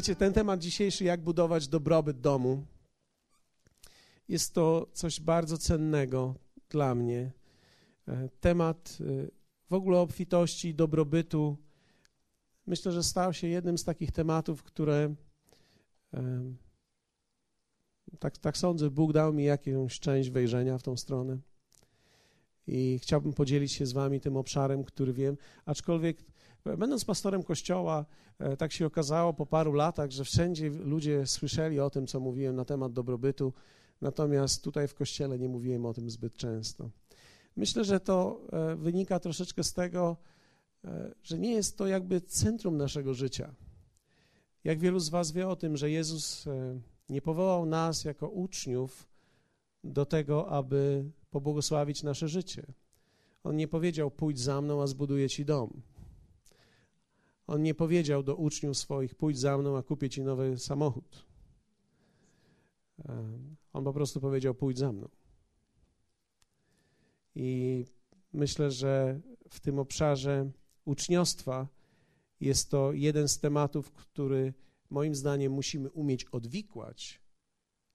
Wiecie, ten temat dzisiejszy, jak budować dobrobyt domu, jest to coś bardzo cennego dla mnie. E, temat e, w ogóle obfitości i dobrobytu myślę, że stał się jednym z takich tematów, które tak, tak sądzę, Bóg dał mi jakąś część wejrzenia w tą stronę. I chciałbym podzielić się z Wami tym obszarem, który wiem, aczkolwiek będąc pastorem kościoła, e, tak się okazało po paru latach, że wszędzie ludzie słyszeli o tym, co mówiłem na temat dobrobytu, natomiast tutaj w kościele nie mówiłem o tym zbyt często. Myślę, że to e, wynika troszeczkę z tego, e, że nie jest to jakby centrum naszego życia. Jak wielu z Was wie o tym, że Jezus nie powołał nas jako uczniów do tego, aby pobłogosławić nasze życie. On nie powiedział: Pójdź za mną, a zbuduję ci dom. On nie powiedział do uczniów swoich: Pójdź za mną, a kupię ci nowy samochód. On po prostu powiedział: Pójdź za mną. I myślę, że w tym obszarze uczniostwa jest to jeden z tematów, który moim zdaniem musimy umieć odwikłać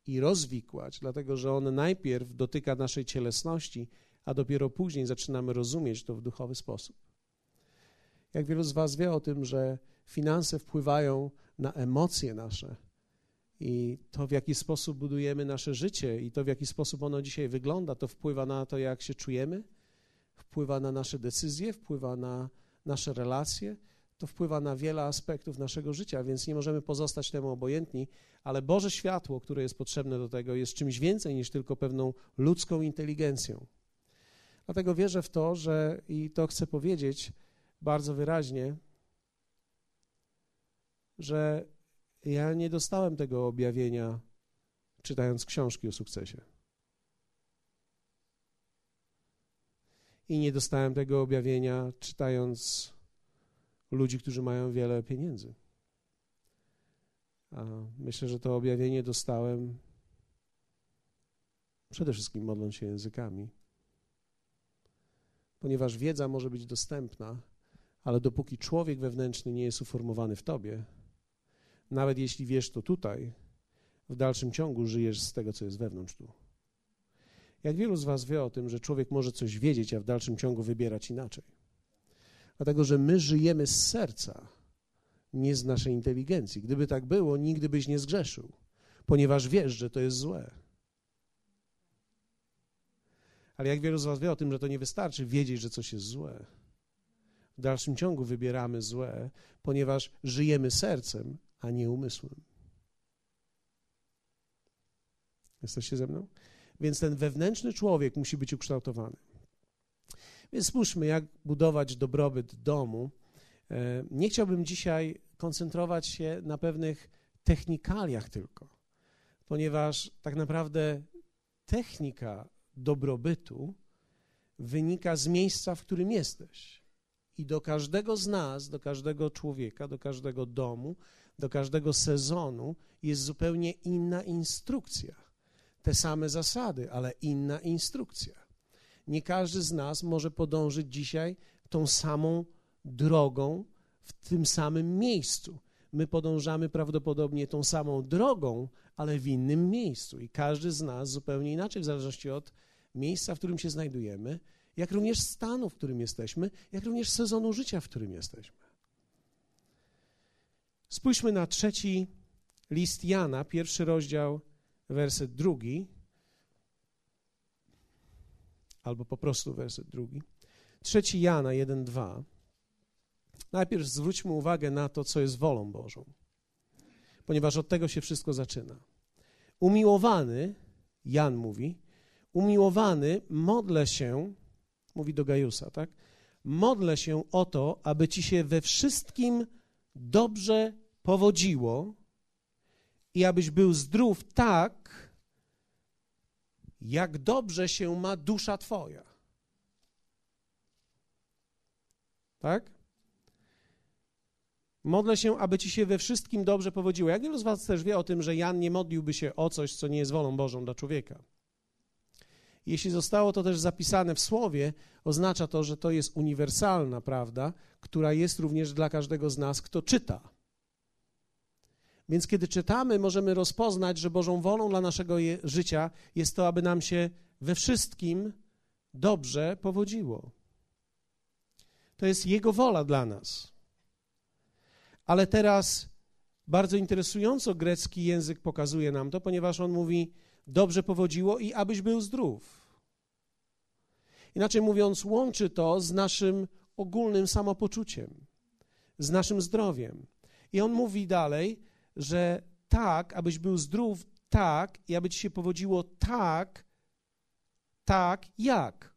i rozwikłać, dlatego że on najpierw dotyka naszej cielesności, a dopiero później zaczynamy rozumieć to w duchowy sposób. Jak wielu z Was wie o tym, że finanse wpływają na emocje nasze i to, w jaki sposób budujemy nasze życie i to, w jaki sposób ono dzisiaj wygląda, to wpływa na to, jak się czujemy, wpływa na nasze decyzje, wpływa na nasze relacje, to wpływa na wiele aspektów naszego życia, więc nie możemy pozostać temu obojętni, ale Boże światło, które jest potrzebne do tego, jest czymś więcej niż tylko pewną ludzką inteligencją. Dlatego wierzę w to, że i to chcę powiedzieć bardzo wyraźnie, że ja nie dostałem tego objawienia czytając książki o sukcesie. I nie dostałem tego objawienia czytając ludzi, którzy mają wiele pieniędzy. A myślę, że to objawienie dostałem przede wszystkim modląc się językami, ponieważ wiedza może być dostępna, ale dopóki człowiek wewnętrzny nie jest uformowany w tobie, nawet jeśli wiesz to tutaj, w dalszym ciągu żyjesz z tego, co jest wewnątrz tu. Jak wielu z Was wie o tym, że człowiek może coś wiedzieć, a w dalszym ciągu wybierać inaczej? Dlatego, że my żyjemy z serca, nie z naszej inteligencji. Gdyby tak było, nigdy byś nie zgrzeszył, ponieważ wiesz, że to jest złe. Ale jak wielu z Was wie o tym, że to nie wystarczy wiedzieć, że coś jest złe. W dalszym ciągu wybieramy złe, ponieważ żyjemy sercem, a nie umysłem. Jesteście ze mną? Więc ten wewnętrzny człowiek musi być ukształtowany. Więc spójrzmy, jak budować dobrobyt domu. E, nie chciałbym dzisiaj koncentrować się na pewnych technikaliach tylko, ponieważ tak naprawdę technika dobrobytu wynika z miejsca, w którym jesteś. I do każdego z nas, do każdego człowieka, do każdego domu, do każdego sezonu jest zupełnie inna instrukcja. Te same zasady, ale inna instrukcja. Nie każdy z nas może podążyć dzisiaj tą samą drogą w tym samym miejscu. My podążamy prawdopodobnie tą samą drogą, ale w innym miejscu. I każdy z nas zupełnie inaczej, w zależności od miejsca, w którym się znajdujemy, jak również stanu, w którym jesteśmy, jak również sezonu życia, w którym jesteśmy. Spójrzmy na trzeci list Jana, pierwszy rozdział, werset drugi albo po prostu werset drugi. Trzeci Jana 1:2. Najpierw zwróćmy uwagę na to, co jest wolą Bożą, ponieważ od tego się wszystko zaczyna. Umiłowany, Jan mówi, umiłowany, modlę się, mówi do Gajusa, tak? Modlę się o to, aby ci się we wszystkim dobrze powodziło i abyś był zdrów tak, jak dobrze się ma dusza Twoja. Tak? Modlę się, aby Ci się we wszystkim dobrze powodziło. Jak wielu z Was też wie o tym, że Jan nie modliłby się o coś, co nie jest wolą Bożą dla człowieka. Jeśli zostało to też zapisane w słowie, oznacza to, że to jest uniwersalna prawda, która jest również dla każdego z nas, kto czyta. Więc kiedy czytamy, możemy rozpoznać, że Bożą wolą dla naszego życia jest to, aby nam się we wszystkim dobrze powodziło. To jest Jego wola dla nas. Ale teraz bardzo interesująco grecki język pokazuje nam to, ponieważ on mówi: dobrze powodziło i abyś był zdrów. Inaczej mówiąc, łączy to z naszym ogólnym samopoczuciem, z naszym zdrowiem. I on mówi dalej, że tak, abyś był zdrów, tak, i aby ci się powodziło tak, tak, jak.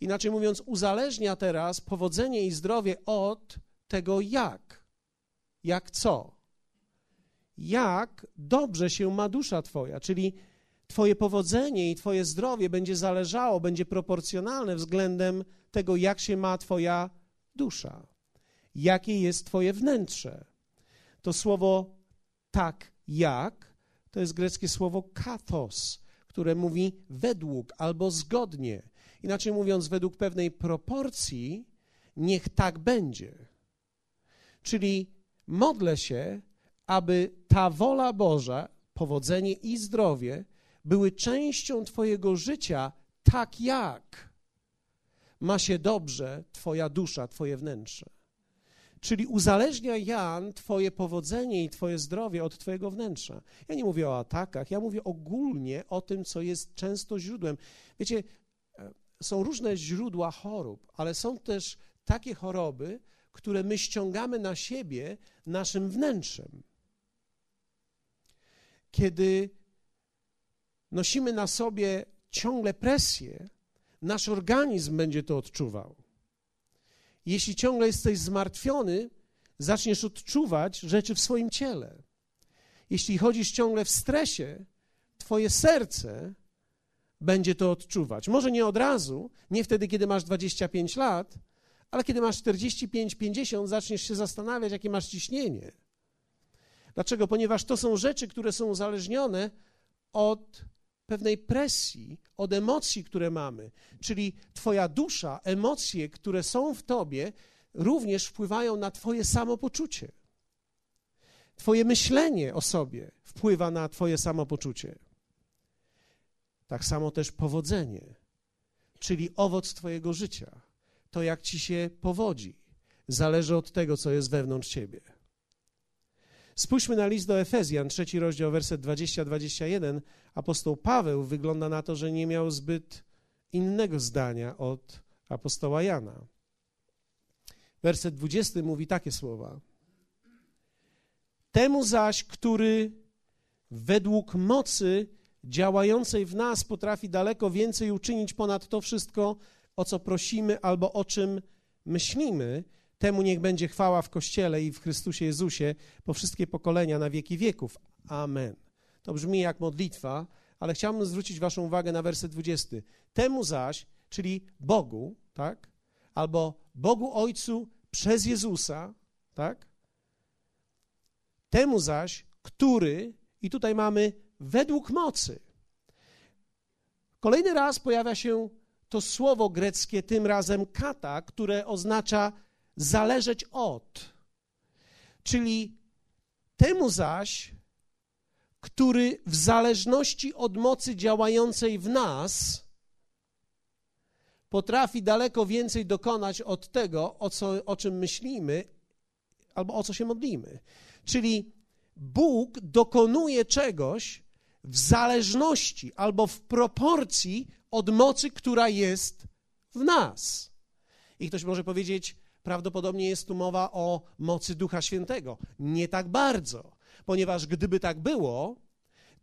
Inaczej mówiąc, uzależnia teraz powodzenie i zdrowie od tego jak. Jak co? Jak dobrze się ma dusza Twoja, czyli Twoje powodzenie i Twoje zdrowie będzie zależało, będzie proporcjonalne względem tego, jak się ma Twoja dusza, jakie jest Twoje wnętrze. To słowo tak jak to jest greckie słowo kathos, które mówi według albo zgodnie. Inaczej mówiąc, według pewnej proporcji, niech tak będzie. Czyli modlę się, aby ta wola Boża, powodzenie i zdrowie były częścią Twojego życia, tak jak ma się dobrze Twoja dusza, Twoje wnętrze. Czyli uzależnia Jan Twoje powodzenie i Twoje zdrowie od Twojego wnętrza. Ja nie mówię o atakach, ja mówię ogólnie o tym, co jest często źródłem. Wiecie, e, są różne źródła chorób, ale są też takie choroby, które my ściągamy na siebie naszym wnętrzem. Kiedy nosimy na sobie ciągle presję, nasz organizm będzie to odczuwał. Jeśli ciągle jesteś zmartwiony, zaczniesz odczuwać rzeczy w swoim ciele. Jeśli chodzisz ciągle w stresie, twoje serce będzie to odczuwać. Może nie od razu, nie wtedy, kiedy masz 25 lat, ale kiedy masz 45-50, zaczniesz się zastanawiać, jakie masz ciśnienie. Dlaczego? Ponieważ to są rzeczy, które są uzależnione od pewnej presji, od emocji, które mamy. Czyli Twoja dusza, emocje, które są w Tobie, również wpływają na Twoje samopoczucie. Twoje myślenie o sobie wpływa na Twoje samopoczucie. Tak samo też powodzenie, czyli owoc Twojego życia. To, jak Ci się powodzi, zależy od tego, co jest wewnątrz Ciebie. Spójrzmy na list do Efezjan, trzeci rozdział, werset 20-21. Apostoł Paweł wygląda na to, że nie miał zbyt innego zdania od apostoła Jana. Werset 20 mówi takie słowa. Temu zaś, który według mocy działającej w nas potrafi daleko więcej uczynić ponad to wszystko, o co prosimy albo o czym myślimy, Temu niech będzie chwała w Kościele i w Chrystusie Jezusie po wszystkie pokolenia na wieki wieków. Amen. To brzmi jak modlitwa, ale chciałbym zwrócić Waszą uwagę na werset 20. Temu zaś, czyli Bogu, tak? Albo Bogu Ojcu przez Jezusa, tak? Temu zaś, który, i tutaj mamy według mocy. Kolejny raz pojawia się to słowo greckie, tym razem kata, które oznacza zależeć od. Czyli temu zaś, który w zależności od mocy działającej w nas potrafi daleko więcej dokonać od tego, o, co, o czym myślimy albo o co się modlimy. Czyli Bóg dokonuje czegoś w zależności albo w proporcji od mocy, która jest w nas. I ktoś może powiedzieć, prawdopodobnie jest tu mowa o mocy Ducha Świętego. Nie tak bardzo, ponieważ gdyby tak było,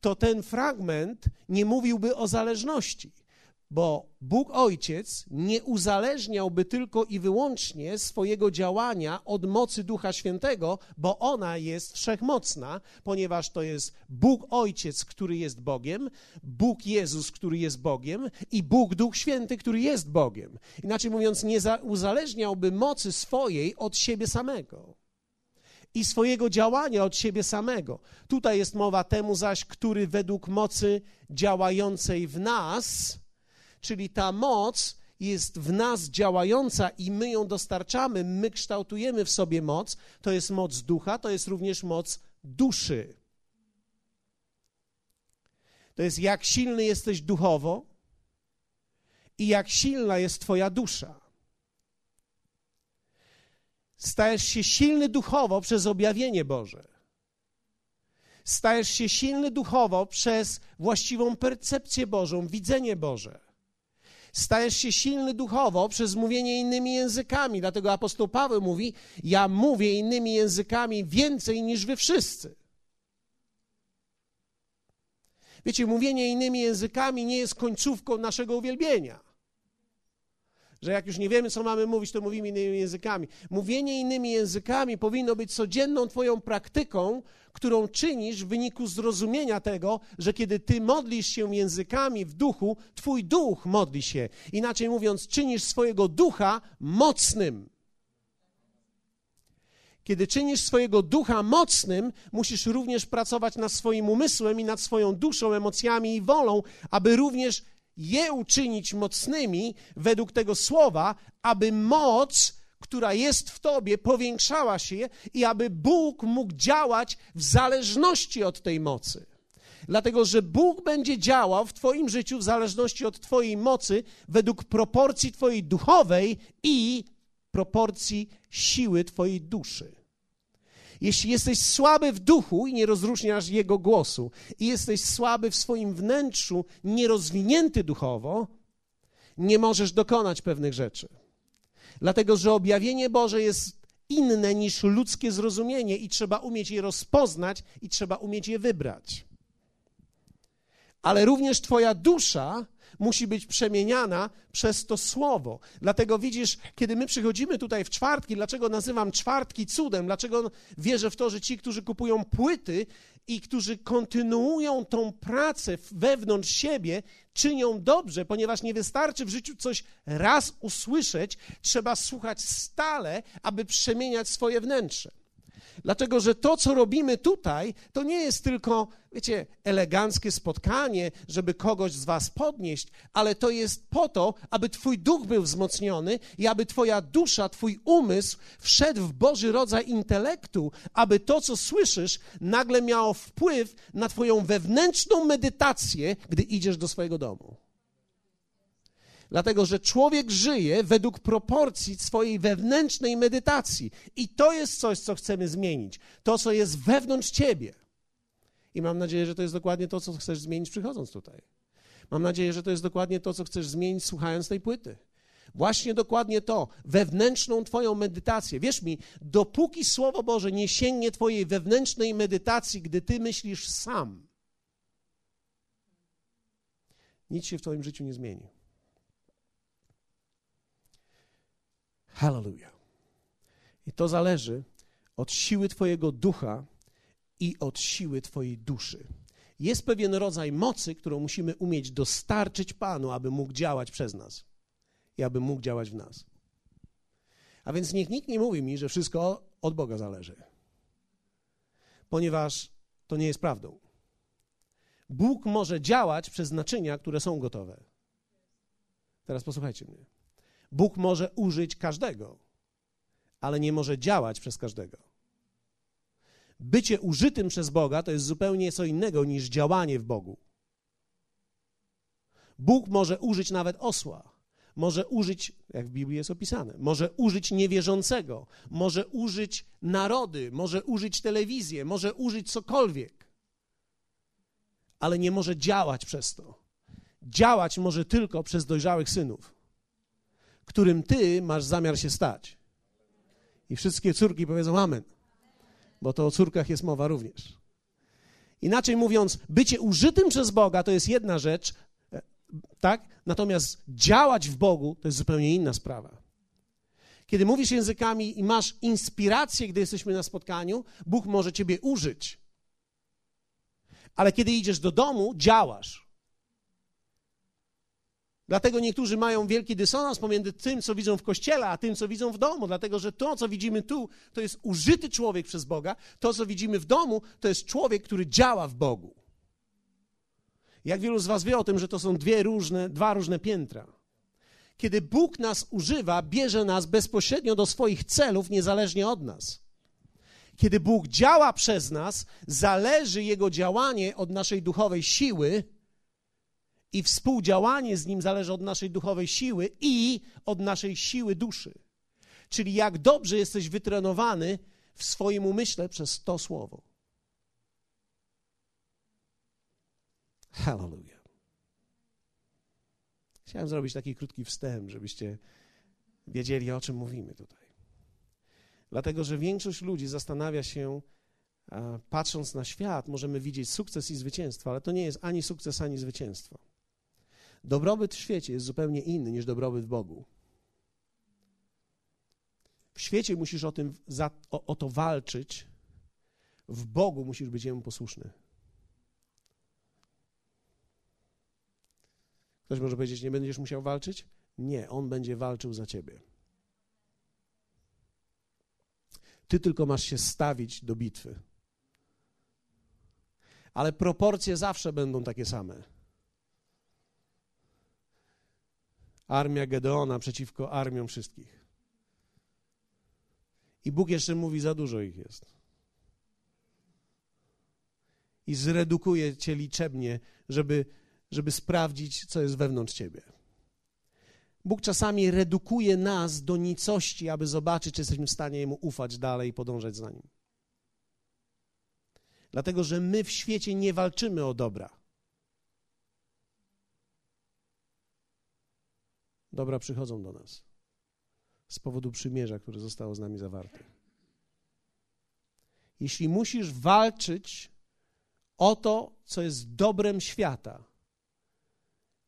to ten fragment nie mówiłby o zależności bo Bóg Ojciec nie uzależniałby tylko i wyłącznie swojego działania od mocy Ducha Świętego, bo ona jest wszechmocna, ponieważ to jest Bóg Ojciec, który jest Bogiem, Bóg Jezus, który jest Bogiem i Bóg Duch Święty, który jest Bogiem. Inaczej mówiąc, nie uzależniałby mocy swojej od siebie samego i swojego działania od siebie samego. Tutaj jest mowa temu zaś, który według mocy działającej w nas, czyli ta moc jest w nas działająca i my ją dostarczamy, my kształtujemy w sobie moc, to jest moc ducha, to jest również moc duszy. To jest jak silny jesteś duchowo i jak silna jest Twoja dusza. Stajesz się silny duchowo przez objawienie Boże. Stajesz się silny duchowo przez właściwą percepcję Bożą, widzenie Boże. Stajesz się silny duchowo przez mówienie innymi językami. Dlatego apostoł Paweł mówi: Ja mówię innymi językami więcej niż wy wszyscy. Wiecie, mówienie innymi językami nie jest końcówką naszego uwielbienia że jak już nie wiemy, co mamy mówić, to mówimy innymi językami. Mówienie innymi językami powinno być codzienną Twoją praktyką, którą czynisz w wyniku zrozumienia tego, że kiedy Ty modlisz się językami w duchu, Twój duch modli się. Inaczej mówiąc, czynisz swojego ducha mocnym. Kiedy czynisz swojego ducha mocnym, musisz również pracować nad swoim umysłem i nad swoją duszą, emocjami i wolą, aby również je uczynić mocnymi według tego słowa, aby moc, która jest w tobie, powiększała się i aby Bóg mógł działać w zależności od tej mocy. Dlatego, że Bóg będzie działał w Twoim życiu w zależności od Twojej mocy, według proporcji Twojej duchowej i proporcji siły Twojej duszy. Jeśli jesteś słaby w duchu i nie rozróżniasz jego głosu, i jesteś słaby w swoim wnętrzu, nierozwinięty duchowo, nie możesz dokonać pewnych rzeczy. Dlatego, że objawienie Boże jest inne niż ludzkie zrozumienie i trzeba umieć je rozpoznać i trzeba umieć je wybrać. Ale również Twoja dusza musi być przemieniana przez to słowo. Dlatego widzisz, kiedy my przychodzimy tutaj w czwartki, dlaczego nazywam czwartki cudem, dlaczego wierzę w to, że ci, którzy kupują płyty i którzy kontynuują tą pracę wewnątrz siebie, czynią dobrze, ponieważ nie wystarczy w życiu coś raz usłyszeć, trzeba słuchać stale, aby przemieniać swoje wnętrze. Dlatego, że to, co robimy tutaj, to nie jest tylko, wiecie, eleganckie spotkanie, żeby kogoś z Was podnieść, ale to jest po to, aby Twój duch był wzmocniony i aby Twoja dusza, Twój umysł wszedł w Boży rodzaj intelektu, aby to, co słyszysz, nagle miało wpływ na Twoją wewnętrzną medytację, gdy idziesz do swojego domu. Dlatego, że człowiek żyje według proporcji swojej wewnętrznej medytacji. I to jest coś, co chcemy zmienić. To, co jest wewnątrz ciebie. I mam nadzieję, że to jest dokładnie to, co chcesz zmienić przychodząc tutaj. Mam nadzieję, że to jest dokładnie to, co chcesz zmienić słuchając tej płyty. Właśnie dokładnie to, wewnętrzną Twoją medytację. Wierz mi, dopóki Słowo Boże nie sięgnie Twojej wewnętrznej medytacji, gdy Ty myślisz sam, nic się w Twoim życiu nie zmieni. Hallelujah. I to zależy od siły Twojego ducha i od siły Twojej duszy. Jest pewien rodzaj mocy, którą musimy umieć dostarczyć Panu, aby mógł działać przez nas i aby mógł działać w nas. A więc niech nikt nie mówi mi, że wszystko od Boga zależy, ponieważ to nie jest prawdą. Bóg może działać przez naczynia, które są gotowe. Teraz posłuchajcie mnie. Bóg może użyć każdego, ale nie może działać przez każdego. Bycie użytym przez Boga to jest zupełnie co innego niż działanie w Bogu. Bóg może użyć nawet osła, może użyć, jak w Biblii jest opisane, może użyć niewierzącego, może użyć narody, może użyć telewizję, może użyć cokolwiek, ale nie może działać przez to. Działać może tylko przez dojrzałych synów którym ty masz zamiar się stać. I wszystkie córki powiedzą amen, bo to o córkach jest mowa również. Inaczej mówiąc, bycie użytym przez Boga to jest jedna rzecz, e, tak? Natomiast działać w Bogu to jest zupełnie inna sprawa. Kiedy mówisz językami i masz inspirację, gdy jesteśmy na spotkaniu, Bóg może ciebie użyć. Ale kiedy idziesz do domu, działasz. Dlatego niektórzy mają wielki dysonans pomiędzy tym, co widzą w kościele, a tym, co widzą w domu, dlatego że to, co widzimy tu, to jest użyty człowiek przez Boga, to, co widzimy w domu, to jest człowiek, który działa w Bogu. Jak wielu z Was wie o tym, że to są dwie różne, dwa różne piętra. Kiedy Bóg nas używa, bierze nas bezpośrednio do swoich celów, niezależnie od nas. Kiedy Bóg działa przez nas, zależy Jego działanie od naszej duchowej siły i współdziałanie z Nim zależy od naszej duchowej siły i od naszej siły duszy. Czyli jak dobrze jesteś wytrenowany w swoim umyśle przez to słowo. Hallelujah. Chciałem zrobić taki krótki wstęp, żebyście wiedzieli, o czym mówimy tutaj. Dlatego, że większość ludzi zastanawia się, patrząc na świat, możemy widzieć sukces i zwycięstwo, ale to nie jest ani sukces, ani zwycięstwo. Dobrobyt w świecie jest zupełnie inny niż dobrobyt w Bogu. W świecie musisz o, tym, za, o, o to walczyć, w Bogu musisz być Jemu posłuszny. Ktoś może powiedzieć, nie będziesz musiał walczyć? Nie, On będzie walczył za ciebie. Ty tylko masz się stawić do bitwy. Ale proporcje zawsze będą takie same. Armia Gedeona przeciwko armiom wszystkich. I Bóg jeszcze mówi, za dużo ich jest. I zredukuje cię liczebnie, żeby, żeby sprawdzić, co jest wewnątrz ciebie. Bóg czasami redukuje nas do nicości, aby zobaczyć, czy jesteśmy w stanie Jemu ufać dalej i podążać za Nim. Dlatego, że my w świecie nie walczymy o dobra. Dobra przychodzą do nas z powodu przymierza, które zostało z nami zawarte. Jeśli musisz walczyć o to, co jest dobrem świata,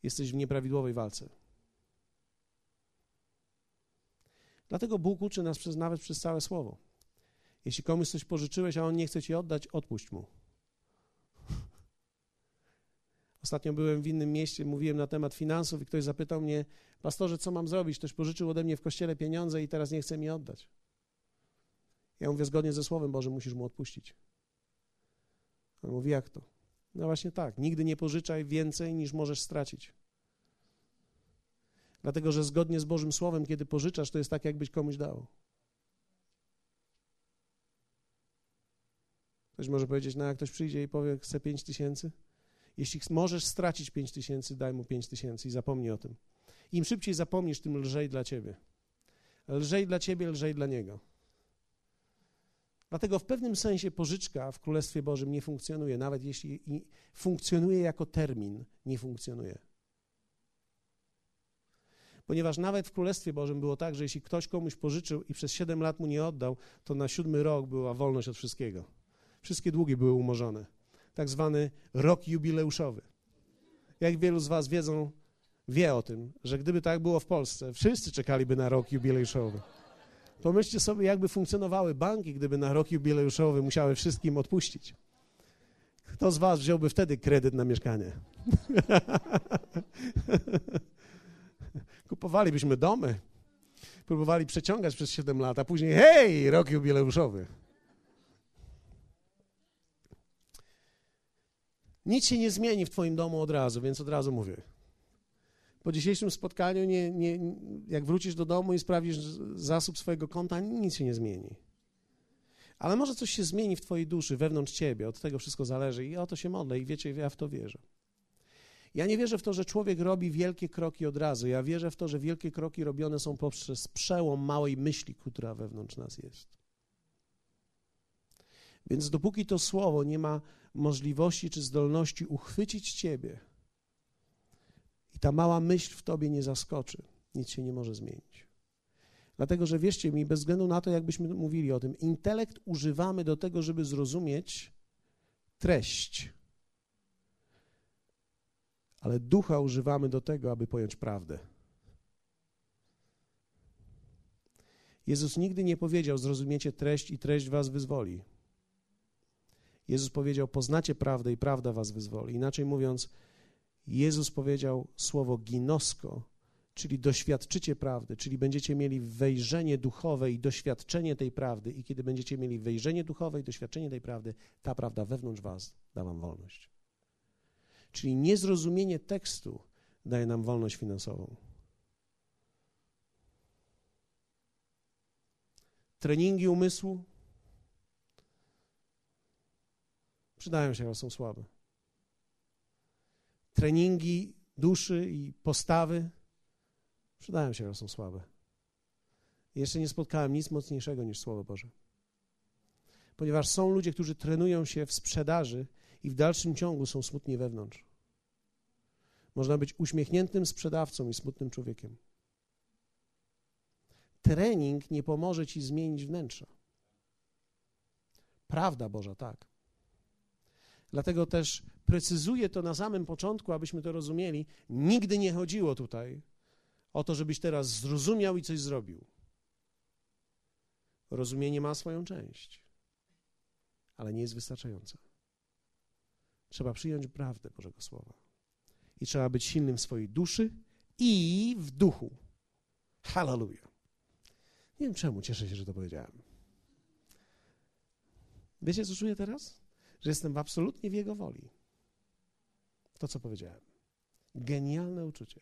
jesteś w nieprawidłowej walce. Dlatego Bóg uczy nas przez, nawet przez całe słowo. Jeśli komuś coś pożyczyłeś, a on nie chce ci oddać, odpuść mu. Ostatnio byłem w innym mieście, mówiłem na temat finansów i ktoś zapytał mnie, pastorze, co mam zrobić? Ktoś pożyczył ode mnie w kościele pieniądze i teraz nie chce mi oddać. Ja mówię, zgodnie ze Słowem Bożym musisz mu odpuścić. On mówi, jak to? No właśnie tak, nigdy nie pożyczaj więcej niż możesz stracić. Dlatego, że zgodnie z Bożym Słowem, kiedy pożyczasz, to jest tak, jakbyś komuś dał. Ktoś może powiedzieć, no jak ktoś przyjdzie i powie, chce 5 tysięcy? Jeśli możesz stracić 5 tysięcy, daj mu 5 tysięcy i zapomnij o tym. Im szybciej zapomnisz, tym lżej dla ciebie. Lżej dla ciebie, lżej dla niego. Dlatego w pewnym sensie pożyczka w Królestwie Bożym nie funkcjonuje, nawet jeśli funkcjonuje jako termin, nie funkcjonuje. Ponieważ nawet w Królestwie Bożym było tak, że jeśli ktoś komuś pożyczył i przez 7 lat mu nie oddał, to na siódmy rok była wolność od wszystkiego. Wszystkie długi były umorzone. Tak zwany rok jubileuszowy. Jak wielu z Was wiedzą, wie o tym, że gdyby tak było w Polsce, wszyscy czekaliby na rok jubileuszowy. Pomyślcie sobie, jakby funkcjonowały banki, gdyby na rok jubileuszowy musiały wszystkim odpuścić. Kto z Was wziąłby wtedy kredyt na mieszkanie? Kupowalibyśmy domy, próbowali przeciągać przez 7 lat, a później hej, rok jubileuszowy. Nic się nie zmieni w Twoim domu od razu, więc od razu mówię. Po dzisiejszym spotkaniu, nie, nie, jak wrócisz do domu i sprawdzisz zasób swojego konta, nic się nie zmieni. Ale może coś się zmieni w Twojej duszy, wewnątrz Ciebie, od tego wszystko zależy i o to się modlę i wiecie, ja w to wierzę. Ja nie wierzę w to, że człowiek robi wielkie kroki od razu. Ja wierzę w to, że wielkie kroki robione są poprzez przełom małej myśli, która wewnątrz nas jest. Więc dopóki to słowo nie ma możliwości czy zdolności uchwycić ciebie i ta mała myśl w tobie nie zaskoczy, nic się nie może zmienić. Dlatego, że wierzcie mi, bez względu na to, jakbyśmy mówili o tym, intelekt używamy do tego, żeby zrozumieć treść ale ducha używamy do tego, aby pojąć prawdę. Jezus nigdy nie powiedział: Zrozumiecie treść i treść was wyzwoli. Jezus powiedział: Poznacie prawdę i prawda was wyzwoli. Inaczej mówiąc, Jezus powiedział słowo ginosko, czyli doświadczycie prawdy, czyli będziecie mieli wejrzenie duchowe i doświadczenie tej prawdy i kiedy będziecie mieli wejrzenie duchowe i doświadczenie tej prawdy, ta prawda wewnątrz was da wam wolność. Czyli niezrozumienie tekstu daje nam wolność finansową. Treningi umysłu przydają się, ale są słabe. Treningi duszy i postawy przydają się, ale są słabe. Jeszcze nie spotkałem nic mocniejszego niż Słowo Boże. Ponieważ są ludzie, którzy trenują się w sprzedaży i w dalszym ciągu są smutni wewnątrz. Można być uśmiechniętym sprzedawcą i smutnym człowiekiem. Trening nie pomoże ci zmienić wnętrza. Prawda Boża, tak. Dlatego też precyzuję to na samym początku, abyśmy to rozumieli. Nigdy nie chodziło tutaj o to, żebyś teraz zrozumiał i coś zrobił. Rozumienie ma swoją część, ale nie jest wystarczające. Trzeba przyjąć prawdę Bożego Słowa. I trzeba być silnym w swojej duszy i w duchu. Hallelujah. Nie wiem czemu, cieszę się, że to powiedziałem. Wiecie, co czuję teraz? Że jestem absolutnie w Jego woli. To, co powiedziałem. Genialne uczucie.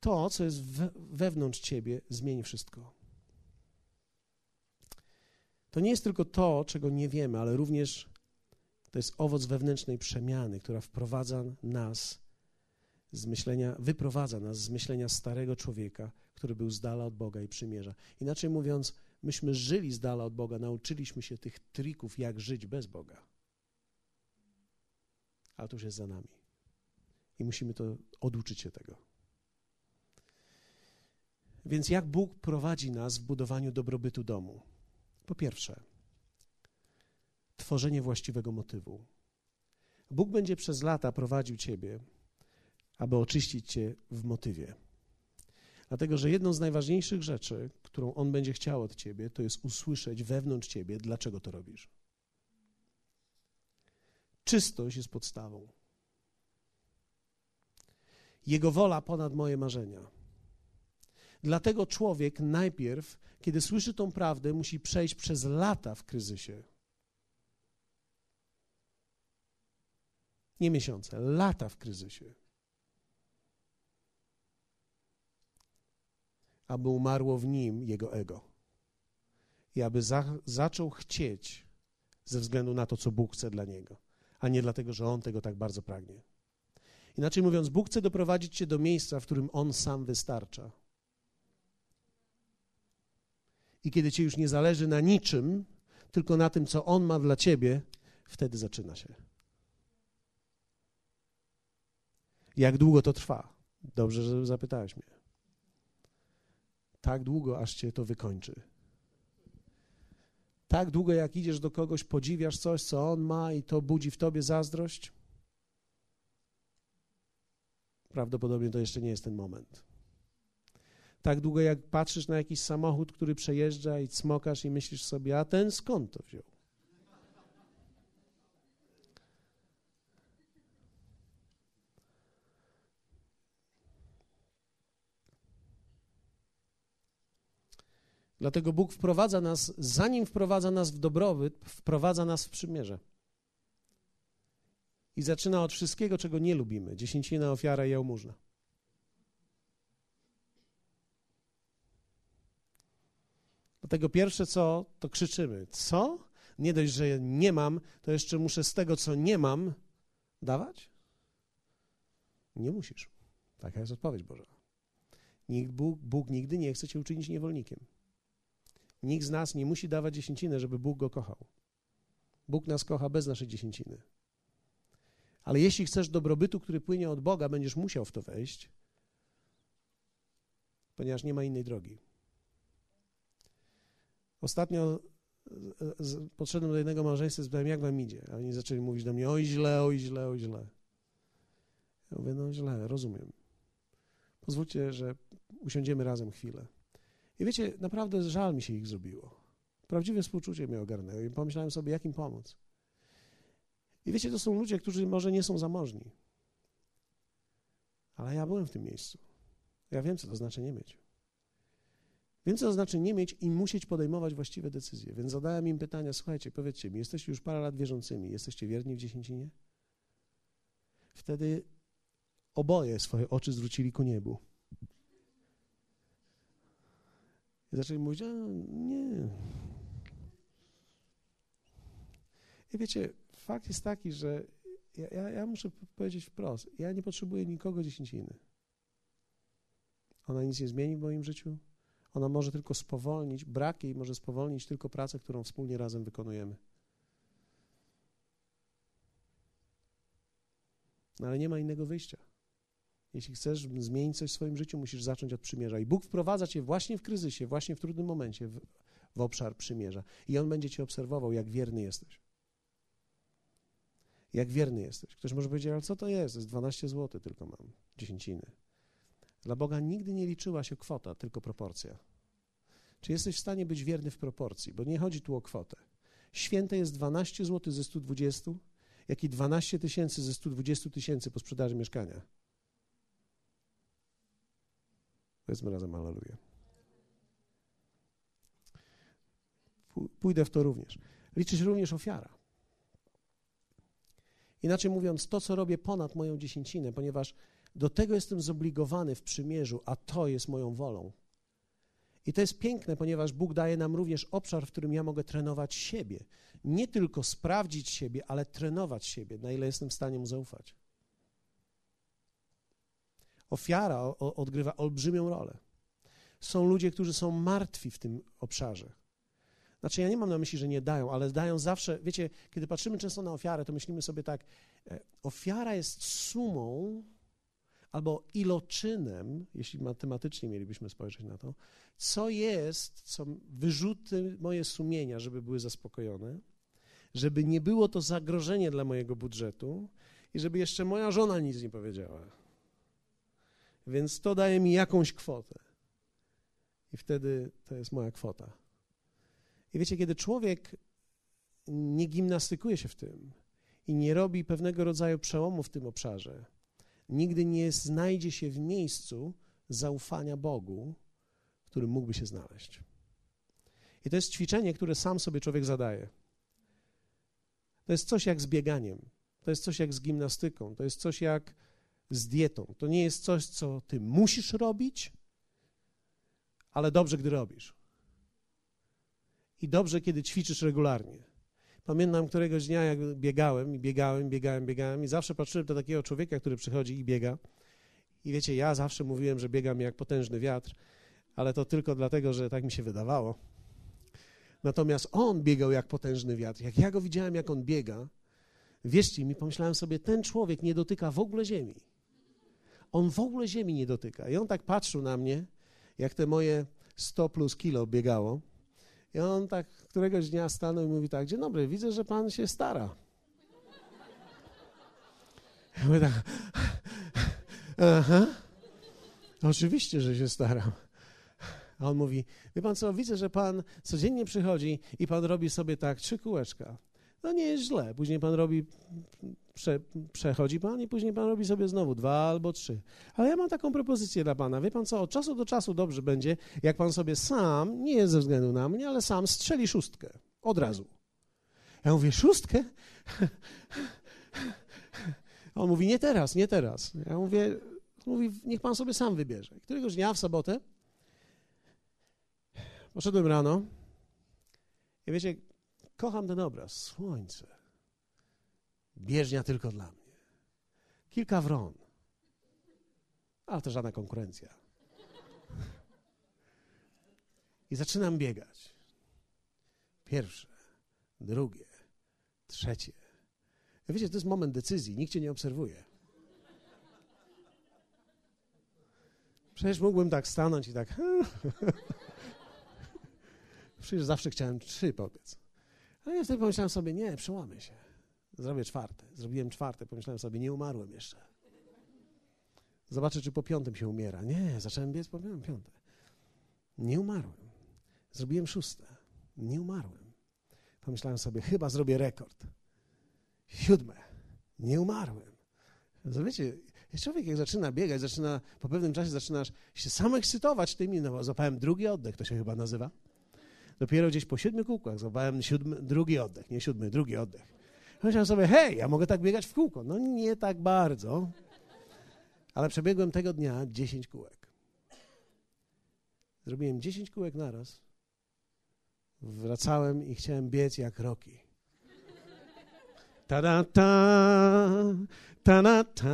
To, co jest wewnątrz ciebie, zmieni wszystko. To nie jest tylko to, czego nie wiemy, ale również to jest owoc wewnętrznej przemiany, która wprowadza nas z myślenia, wyprowadza nas z myślenia starego człowieka, który był z dala od Boga i przymierza. Inaczej mówiąc, myśmy żyli z dala od Boga, nauczyliśmy się tych trików, jak żyć bez Boga. A to już jest za nami. I musimy to oduczyć się tego. Więc jak Bóg prowadzi nas w budowaniu dobrobytu domu? Po pierwsze, tworzenie właściwego motywu. Bóg będzie przez lata prowadził Ciebie, aby oczyścić Cię w motywie. Dlatego, że jedną z najważniejszych rzeczy, którą On będzie chciał od Ciebie, to jest usłyszeć wewnątrz Ciebie, dlaczego to robisz. Czystość jest podstawą. Jego wola ponad moje marzenia. Dlatego człowiek najpierw, kiedy słyszy tą prawdę, musi przejść przez lata w kryzysie. Nie miesiące, lata w kryzysie. Aby umarło w nim jego ego. I aby za, zaczął chcieć ze względu na to, co Bóg chce dla niego, a nie dlatego, że on tego tak bardzo pragnie. Inaczej mówiąc, Bóg chce doprowadzić cię do miejsca, w którym on sam wystarcza. I kiedy ci już nie zależy na niczym, tylko na tym, co on ma dla ciebie, wtedy zaczyna się. Jak długo to trwa? Dobrze, że zapytałeś mnie. Tak długo, aż cię to wykończy. Tak długo, jak idziesz do kogoś, podziwiasz coś, co on ma, i to budzi w tobie zazdrość. Prawdopodobnie to jeszcze nie jest ten moment. Tak długo, jak patrzysz na jakiś samochód, który przejeżdża i smokasz i myślisz sobie, a ten skąd to wziął? Dlatego Bóg wprowadza nas, zanim wprowadza nas w dobrobyt, wprowadza nas w przymierze. I zaczyna od wszystkiego, czego nie lubimy: dziesięcina, ofiara i jałmużna. Dlatego pierwsze co, to krzyczymy. Co? Nie dość, że nie mam, to jeszcze muszę z tego, co nie mam, dawać? Nie musisz. Taka jest odpowiedź Boża. Bóg, Bóg nigdy nie chce cię uczynić niewolnikiem. Nikt z nas nie musi dawać dziesięciny, żeby Bóg go kochał. Bóg nas kocha bez naszej dziesięciny. Ale jeśli chcesz dobrobytu, który płynie od Boga, będziesz musiał w to wejść, ponieważ nie ma innej drogi. Ostatnio podszedłem do jednego małżeństwa i zapytałem, jak wam idzie? A oni zaczęli mówić do mnie, oj źle, oj źle, oj źle. Ja mówię, no źle, rozumiem. Pozwólcie, że usiądziemy razem chwilę. I wiecie, naprawdę żal mi się ich zrobiło. Prawdziwe współczucie mnie ogarnęło i pomyślałem sobie, jak im pomóc. I wiecie, to są ludzie, którzy może nie są zamożni. Ale ja byłem w tym miejscu. Ja wiem, co to znaczy nie mieć. Wiem, co to znaczy nie mieć i musieć podejmować właściwe decyzje. Więc zadałem im pytania, słuchajcie, powiedzcie mi, jesteście już parę lat wierzącymi, jesteście wierni w dziesięcinie? Wtedy oboje swoje oczy zwrócili ku niebu. I zaczęli mówić, a nie. I wiecie, fakt jest taki, że ja, ja, ja muszę powiedzieć wprost, ja nie potrzebuję nikogo dziesięciny. Ona nic nie zmieni w moim życiu. Ona może tylko spowolnić, brak jej może spowolnić tylko pracę, którą wspólnie razem wykonujemy. No ale nie ma innego wyjścia. Jeśli chcesz zmienić coś w swoim życiu, musisz zacząć od przymierza. I Bóg wprowadza cię właśnie w kryzysie, właśnie w trudnym momencie w, w obszar przymierza. I On będzie cię obserwował, jak wierny jesteś. Jak wierny jesteś. Ktoś może powiedzieć, ale co to jest? Jest 12 zł tylko mam, dziesięciny. Dla Boga nigdy nie liczyła się kwota, tylko proporcja. Czy jesteś w stanie być wierny w proporcji? Bo nie chodzi tu o kwotę. Święte jest 12 zł ze 120, jak i 12 tysięcy ze 120 tysięcy po sprzedaży mieszkania. Powiedzmy razem Alleluja. Pójdę w to również. Liczy się również ofiara. Inaczej mówiąc, to, co robię ponad moją dziesięcinę, ponieważ do tego jestem zobligowany w przymierzu, a to jest moją wolą. I to jest piękne, ponieważ Bóg daje nam również obszar, w którym ja mogę trenować siebie. Nie tylko sprawdzić siebie, ale trenować siebie, na ile jestem w stanie mu zaufać. Ofiara odgrywa olbrzymią rolę. Są ludzie, którzy są martwi w tym obszarze. Znaczy, ja nie mam na myśli, że nie dają, ale dają zawsze. Wiecie, kiedy patrzymy często na ofiarę, to myślimy sobie tak: e, ofiara jest sumą albo iloczynem, jeśli matematycznie mielibyśmy spojrzeć na to, co jest, co wyrzuty moje sumienia, żeby były zaspokojone, żeby nie było to zagrożenie dla mojego budżetu i żeby jeszcze moja żona nic nie powiedziała. Więc to daje mi jakąś kwotę. I wtedy to jest moja kwota. I wiecie, kiedy człowiek nie gimnastykuje się w tym i nie robi pewnego rodzaju przełomu w tym obszarze, nigdy nie znajdzie się w miejscu zaufania Bogu, w którym mógłby się znaleźć. I to jest ćwiczenie, które sam sobie człowiek zadaje. To jest coś jak z bieganiem, to jest coś jak z gimnastyką, to jest coś jak z dietą. To nie jest coś, co ty musisz robić, ale dobrze, gdy robisz. I dobrze, kiedy ćwiczysz regularnie. Pamiętam któregoś dnia, jak biegałem i biegałem, biegałem, biegałem i zawsze patrzyłem do takiego człowieka, który przychodzi i biega. I wiecie, ja zawsze mówiłem, że biegam jak potężny wiatr, ale to tylko dlatego, że tak mi się wydawało. Natomiast on biegał jak potężny wiatr. Jak ja go widziałem, jak on biega, wierzcie mi, pomyślałem sobie, ten człowiek nie dotyka w ogóle ziemi. On w ogóle ziemi nie dotyka. I on tak patrzył na mnie, jak te moje 100 plus kilo biegało. I on tak któregoś dnia stanął i mówi tak, dzień dobry, widzę, że pan się stara. Ja mówię tak, aha, oczywiście, że się staram. A on mówi, wie pan co, widzę, że pan codziennie przychodzi i pan robi sobie tak trzy kółeczka. No nie jest źle. Później pan robi, prze, przechodzi pan i później pan robi sobie znowu dwa albo trzy. Ale ja mam taką propozycję dla pana. Wie pan co, od czasu do czasu dobrze będzie, jak pan sobie sam, nie jest ze względu na mnie, ale sam strzeli szóstkę. Od razu. Ja mówię, szóstkę? On mówi, nie teraz, nie teraz. Ja mówię, mówi, niech pan sobie sam wybierze. Któregoś dnia w sobotę poszedłem rano i wiecie, Kocham ten obraz. Słońce. Bieżnia tylko dla mnie. Kilka wron. Ale to żadna konkurencja. I zaczynam biegać. Pierwsze, drugie, trzecie. Wiecie, to jest moment decyzji. Nikt cię nie obserwuje. Przecież mógłbym tak stanąć i tak. Przecież zawsze chciałem trzy, powiedz. Ale ja wtedy pomyślałem sobie, nie, przełamy się. Zrobię czwarte. Zrobiłem czwarte, pomyślałem sobie, nie umarłem jeszcze. Zobaczę, czy po piątym się umiera. Nie, zacząłem biec po piąte. Nie umarłem. Zrobiłem szóste. Nie umarłem. Pomyślałem sobie, chyba zrobię rekord. Siódme. Nie umarłem. Wiecie, człowiek jak zaczyna biegać, zaczyna, po pewnym czasie zaczynasz się sam ekscytować tymi, no złapałem drugi oddech, to się chyba nazywa. Dopiero gdzieś po siedmiu kółkach złapałem siódmy, drugi oddech, nie siódmy, drugi oddech. Myślałem sobie, hej, ja mogę tak biegać w kółko. No nie tak bardzo, ale przebiegłem tego dnia dziesięć kółek. Zrobiłem 10 kółek naraz. Wracałem i chciałem biec jak Roki. Ta da ta, ta da ta,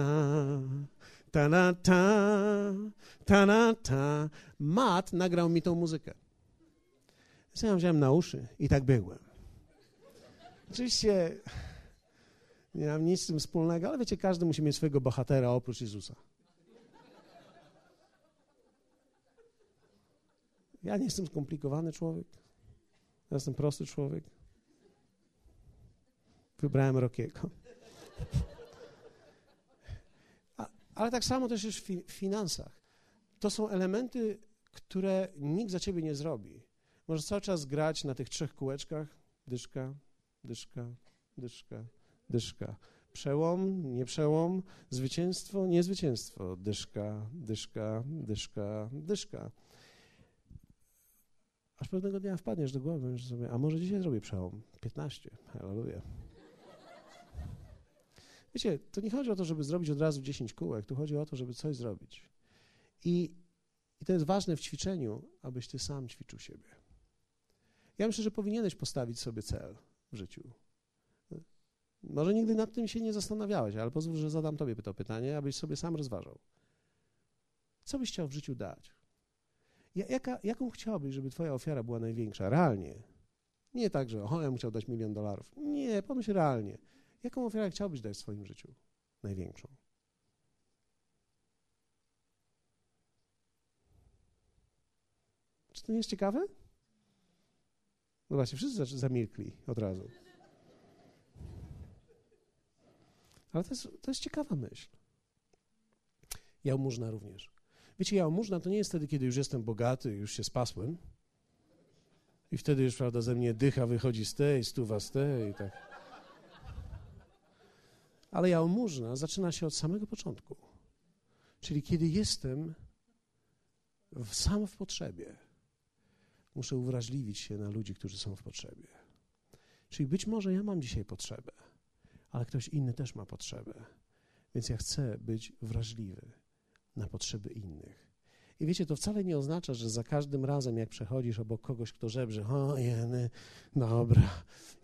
ta ta, ta ta. Matt nagrał mi tą muzykę. Ja wziąłem na uszy i tak biegłem. Oczywiście nie mam nic z tym wspólnego, ale wiecie, każdy musi mieć swojego bohatera oprócz Jezusa. Ja nie jestem skomplikowany człowiek. Ja jestem prosty człowiek. Wybrałem Rokiego. ale tak samo też jest w finansach. To są elementy, które nikt za ciebie nie zrobi. Możesz cały czas grać na tych trzech kółeczkach. Dyszka, dyszka, dyszka, dyszka. Przełom, nie przełom, zwycięstwo, nie zwycięstwo. Dyszka, dyszka, dyszka, dyszka. Aż pewnego dnia wpadniesz do głowy, że sobie, a może dzisiaj zrobię przełom? 15. Hallelujah. Wiecie, to nie chodzi o to, żeby zrobić od razu 10 kółek, tu chodzi o to, żeby coś zrobić. I, I to jest ważne w ćwiczeniu, abyś ty sam ćwiczył siebie. Ja myślę, że powinieneś postawić sobie cel w życiu. Może nigdy nad tym się nie zastanawiałeś, ale pozwól, że zadam tobie to pytanie, abyś sobie sam rozważał. Co byś chciał w życiu dać? Jaka, jaką chciałbyś, żeby twoja ofiara była największa? Realnie. Nie tak, że o, ja bym chciał dać milion dolarów. Nie, pomyśl realnie. Jaką ofiarę chciałbyś dać w swoim życiu? Największą. Czy to nie jest ciekawe? No właśnie, wszyscy zamilkli od razu. Ale to jest, to jest ciekawa myśl. Jałmużna również. Wiecie, jałmużna to nie jest wtedy, kiedy już jestem bogaty, już się spasłem i wtedy już, prawda, ze mnie dycha wychodzi z tej, stuwa z tej i tak. Ale jałmużna zaczyna się od samego początku. Czyli kiedy jestem w, sam w potrzebie, muszę uwrażliwić się na ludzi, którzy są w potrzebie. Czyli być może ja mam dzisiaj potrzebę, ale ktoś inny też ma potrzebę. Więc ja chcę być wrażliwy na potrzeby innych. I wiecie, to wcale nie oznacza, że za każdym razem, jak przechodzisz obok kogoś, kto żebrze, o jeny, dobra,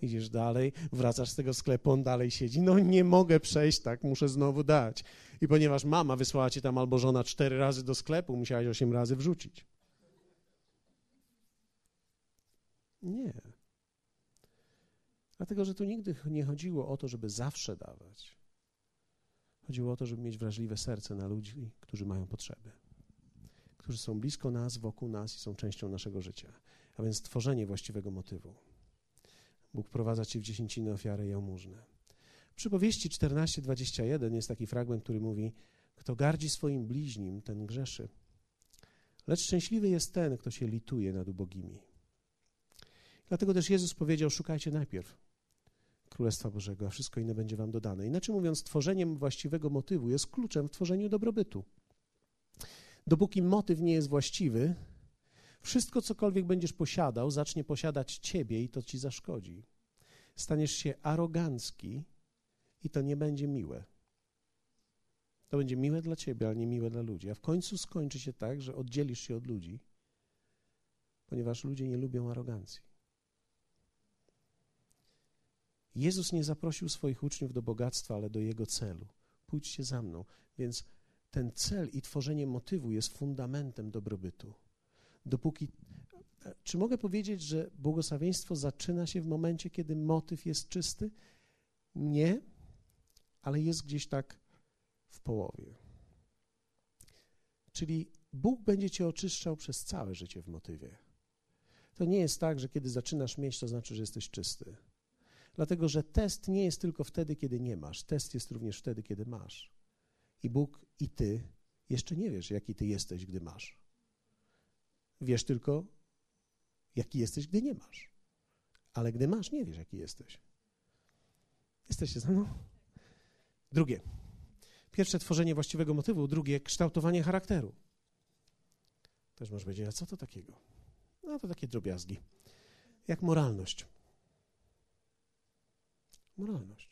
idziesz dalej, wracasz z tego sklepu, on dalej siedzi, no nie mogę przejść tak, muszę znowu dać. I ponieważ mama wysłała cię tam albo żona cztery razy do sklepu, musiałaś osiem razy wrzucić. Nie. Dlatego, że tu nigdy nie chodziło o to, żeby zawsze dawać. Chodziło o to, żeby mieć wrażliwe serce na ludzi, którzy mają potrzeby, którzy są blisko nas, wokół nas i są częścią naszego życia. A więc tworzenie właściwego motywu. Bóg prowadza ci w dziesięciny ofiary jałmużne. W przypowieści 14:21 jest taki fragment, który mówi: Kto gardzi swoim bliźnim, ten grzeszy. Lecz szczęśliwy jest ten, kto się lituje nad ubogimi. Dlatego też Jezus powiedział: Szukajcie najpierw Królestwa Bożego, a wszystko inne będzie wam dodane. Inaczej mówiąc, tworzeniem właściwego motywu jest kluczem w tworzeniu dobrobytu. Dopóki motyw nie jest właściwy, wszystko, cokolwiek będziesz posiadał, zacznie posiadać ciebie i to ci zaszkodzi. Staniesz się arogancki i to nie będzie miłe. To będzie miłe dla ciebie, ale nie miłe dla ludzi. A w końcu skończy się tak, że oddzielisz się od ludzi, ponieważ ludzie nie lubią arogancji. Jezus nie zaprosił swoich uczniów do bogactwa, ale do jego celu. Pójdźcie za mną. Więc ten cel i tworzenie motywu jest fundamentem dobrobytu. Dopóki. Czy mogę powiedzieć, że błogosławieństwo zaczyna się w momencie, kiedy motyw jest czysty? Nie, ale jest gdzieś tak w połowie. Czyli Bóg będzie cię oczyszczał przez całe życie w motywie. To nie jest tak, że kiedy zaczynasz mieć, to znaczy, że jesteś czysty. Dlatego, że test nie jest tylko wtedy, kiedy nie masz. Test jest również wtedy, kiedy masz. I Bóg i ty jeszcze nie wiesz, jaki ty jesteś, gdy masz. Wiesz tylko, jaki jesteś, gdy nie masz. Ale gdy masz, nie wiesz, jaki jesteś. Jesteście ze mną? Drugie. Pierwsze tworzenie właściwego motywu, drugie kształtowanie charakteru. Też możesz powiedzieć, a co to takiego? No to takie drobiazgi. Jak moralność moralność.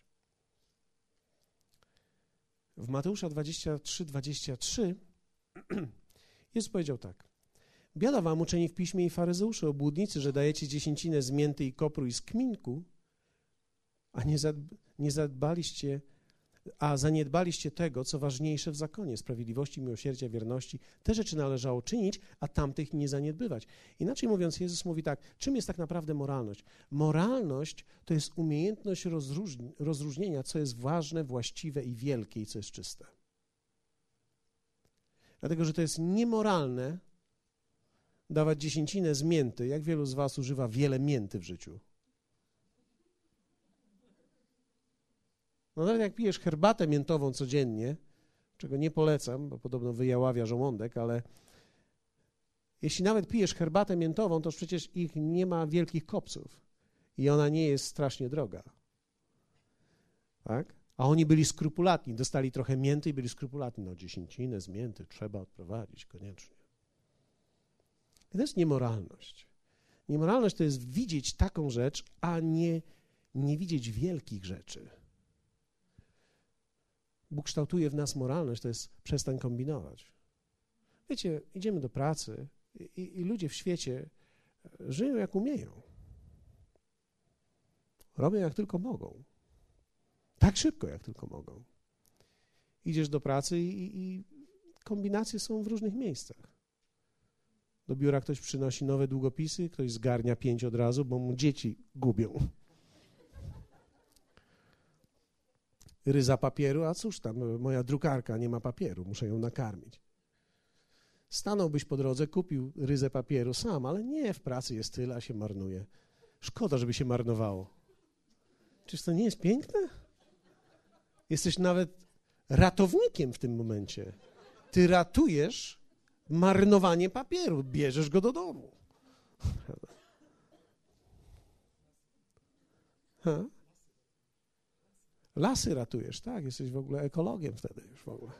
W Mateusza 23, 23 Jezus powiedział tak. Biada wam uczeni w piśmie i faryzeusze, obłudnicy, że dajecie dziesięcinę z mięty i kopru i z kminku, a nie, zadb nie zadbaliście, a zaniedbaliście tego, co ważniejsze w zakonie, sprawiedliwości, miłosierdzia, wierności. Te rzeczy należało czynić, a tamtych nie zaniedbywać. Inaczej mówiąc, Jezus mówi tak, czym jest tak naprawdę moralność? Moralność to jest umiejętność rozróżni rozróżnienia, co jest ważne, właściwe i wielkie i co jest czyste. Dlatego, że to jest niemoralne dawać dziesięcinę z mięty. Jak wielu z was używa wiele mięty w życiu? No nawet jak pijesz herbatę miętową codziennie, czego nie polecam, bo podobno wyjaławia żołądek, ale jeśli nawet pijesz herbatę miętową, to przecież ich nie ma wielkich kopców i ona nie jest strasznie droga. Tak? A oni byli skrupulatni, dostali trochę mięty i byli skrupulatni. No dziesięcinę z mięty trzeba odprowadzić koniecznie. I to jest niemoralność. Niemoralność to jest widzieć taką rzecz, a nie, nie widzieć wielkich rzeczy. Bóg kształtuje w nas moralność, to jest przestań kombinować. Wiecie, idziemy do pracy i, i ludzie w świecie żyją jak umieją. Robią jak tylko mogą. Tak szybko, jak tylko mogą. Idziesz do pracy i, i kombinacje są w różnych miejscach. Do biura ktoś przynosi nowe długopisy, ktoś zgarnia pięć od razu, bo mu dzieci gubią. Ryza papieru, a cóż tam, moja drukarka nie ma papieru, muszę ją nakarmić. Stanąłbyś po drodze, kupił ryzę papieru sam, ale nie, w pracy jest tyle, a się marnuje. Szkoda, żeby się marnowało. Czyż to nie jest piękne? Jesteś nawet ratownikiem w tym momencie. Ty ratujesz marnowanie papieru, bierzesz go do domu. Ha? Lasy ratujesz, tak? Jesteś w ogóle ekologiem wtedy już w ogóle.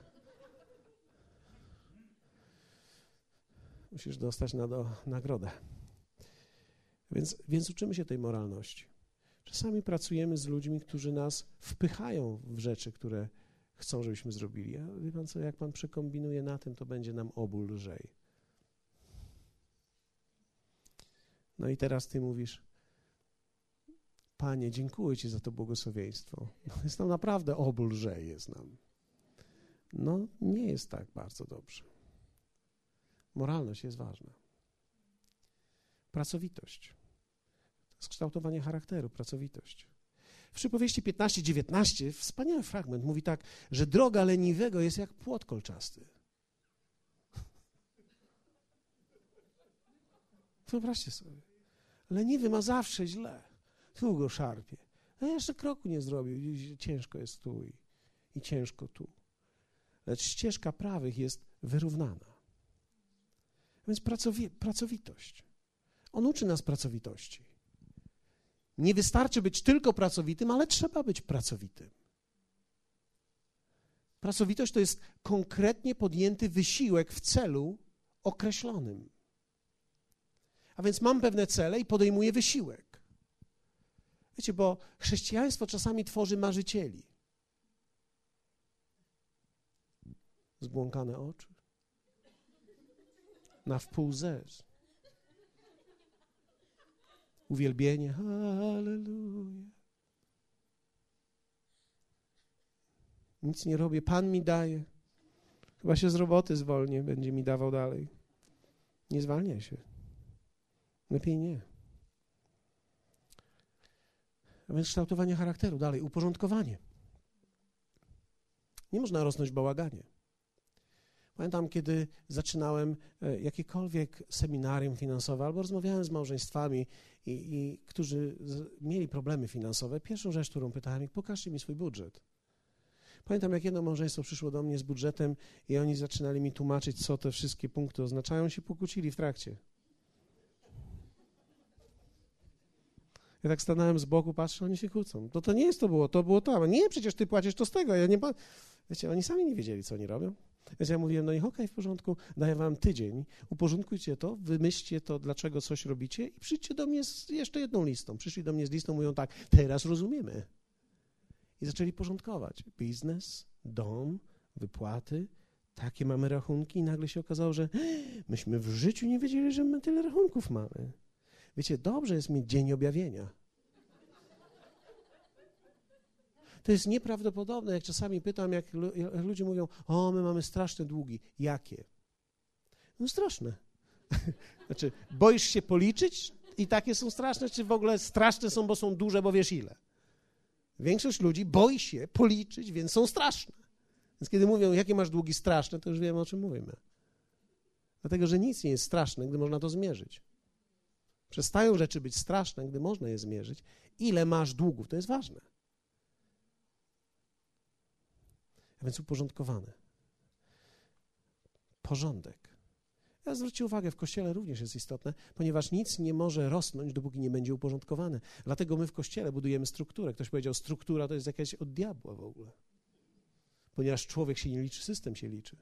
Musisz dostać na do, nagrodę. Więc, więc uczymy się tej moralności. Czasami pracujemy z ludźmi, którzy nas wpychają w rzeczy, które chcą, żebyśmy zrobili. A wie pan co, jak pan przekombinuje na tym, to będzie nam obu lżej. No i teraz ty mówisz, Panie, dziękuję Ci za to błogosławieństwo. No, jest nam naprawdę obu lżej jest nam. No, nie jest tak bardzo dobrze. Moralność jest ważna. Pracowitość. Skształtowanie charakteru, pracowitość. W przypowieści 15-19 wspaniały fragment mówi tak, że droga leniwego jest jak płot kolczasty. Wyobraźcie sobie. Leniwy ma zawsze źle. Tu go szarpie. A jeszcze kroku nie zrobił. Ciężko jest tu i, i ciężko tu. Lecz ścieżka prawych jest wyrównana. Więc pracowi pracowitość. On uczy nas pracowitości. Nie wystarczy być tylko pracowitym, ale trzeba być pracowitym. Pracowitość to jest konkretnie podjęty wysiłek w celu określonym. A więc mam pewne cele i podejmuję wysiłek. Wiecie, bo chrześcijaństwo czasami tworzy marzycieli. Zbłąkane oczy. Na wpół zez uwielbienie. Halleluja. Nic nie robię, Pan mi daje. Chyba się z roboty zwolnię, będzie mi dawał dalej. Nie zwalniaj się. Lepiej nie. A więc kształtowanie charakteru, dalej, uporządkowanie. Nie można rosnąć w bałaganie. Pamiętam, kiedy zaczynałem e, jakiekolwiek seminarium finansowe albo rozmawiałem z małżeństwami, i, i którzy mieli problemy finansowe, pierwszą rzecz, którą pytałem pokażcie mi swój budżet. Pamiętam, jak jedno małżeństwo przyszło do mnie z budżetem i oni zaczynali mi tłumaczyć, co te wszystkie punkty oznaczają, się pokłócili w trakcie. Ja tak stanąłem z boku, patrzę, oni się kłócą. To to nie jest to było, to było to. Nie, przecież ty płacisz to z tego. Ja nie... Wiecie, oni sami nie wiedzieli, co oni robią. Więc ja mówiłem, no i okej, w porządku, daję wam tydzień, uporządkujcie to, wymyślcie to, dlaczego coś robicie i przyjdźcie do mnie z jeszcze jedną listą. Przyszli do mnie z listą, mówią tak, teraz rozumiemy. I zaczęli porządkować. Biznes, dom, wypłaty, takie mamy rachunki i nagle się okazało, że myśmy w życiu nie wiedzieli, że my tyle rachunków mamy. Wiecie, dobrze jest mieć dzień objawienia. To jest nieprawdopodobne, jak czasami pytam, jak ludzie mówią, o, my mamy straszne długi. Jakie? No straszne. znaczy, boisz się policzyć i takie są straszne, czy w ogóle straszne są, bo są duże, bo wiesz ile? Większość ludzi boi się policzyć, więc są straszne. Więc kiedy mówią, jakie masz długi straszne, to już wiemy, o czym mówimy. Dlatego, że nic nie jest straszne, gdy można to zmierzyć. Przestają rzeczy być straszne, gdy można je zmierzyć. Ile masz długów, to jest ważne. A więc uporządkowane. Porządek. Ja zwróćcie uwagę, w kościele również jest istotne, ponieważ nic nie może rosnąć, dopóki nie będzie uporządkowane. Dlatego my w kościele budujemy strukturę. Ktoś powiedział, struktura to jest jakaś od diabła w ogóle. Ponieważ człowiek się nie liczy, system się liczy.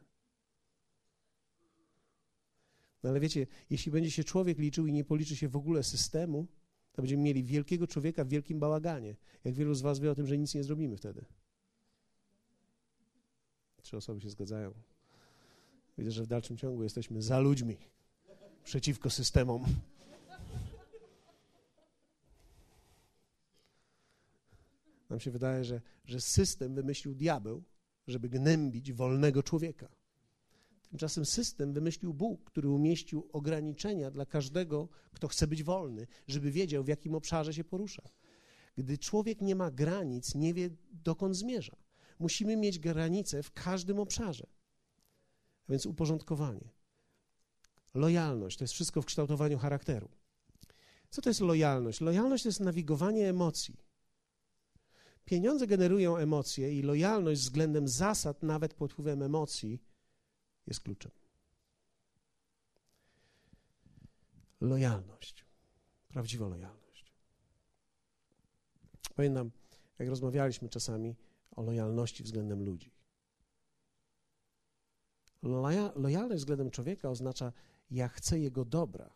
No ale wiecie, jeśli będzie się człowiek liczył i nie policzy się w ogóle systemu, to będziemy mieli wielkiego człowieka w wielkim bałaganie. Jak wielu z was wie o tym, że nic nie zrobimy wtedy. Trzy osoby się zgadzają. Widzę, że w dalszym ciągu jesteśmy za ludźmi, przeciwko systemom. Nam się wydaje, że, że system wymyślił diabeł, żeby gnębić wolnego człowieka. Tymczasem system wymyślił Bóg, który umieścił ograniczenia dla każdego, kto chce być wolny, żeby wiedział, w jakim obszarze się porusza. Gdy człowiek nie ma granic, nie wie, dokąd zmierza. Musimy mieć granice w każdym obszarze. A więc uporządkowanie. Lojalność to jest wszystko w kształtowaniu charakteru. Co to jest lojalność? Lojalność to jest nawigowanie emocji. Pieniądze generują emocje i lojalność względem zasad, nawet pod wpływem emocji, jest kluczem. Lojalność. Prawdziwa lojalność. Pamiętam, jak rozmawialiśmy czasami o lojalności względem ludzi. Lojalność względem człowieka oznacza, ja chcę jego dobra,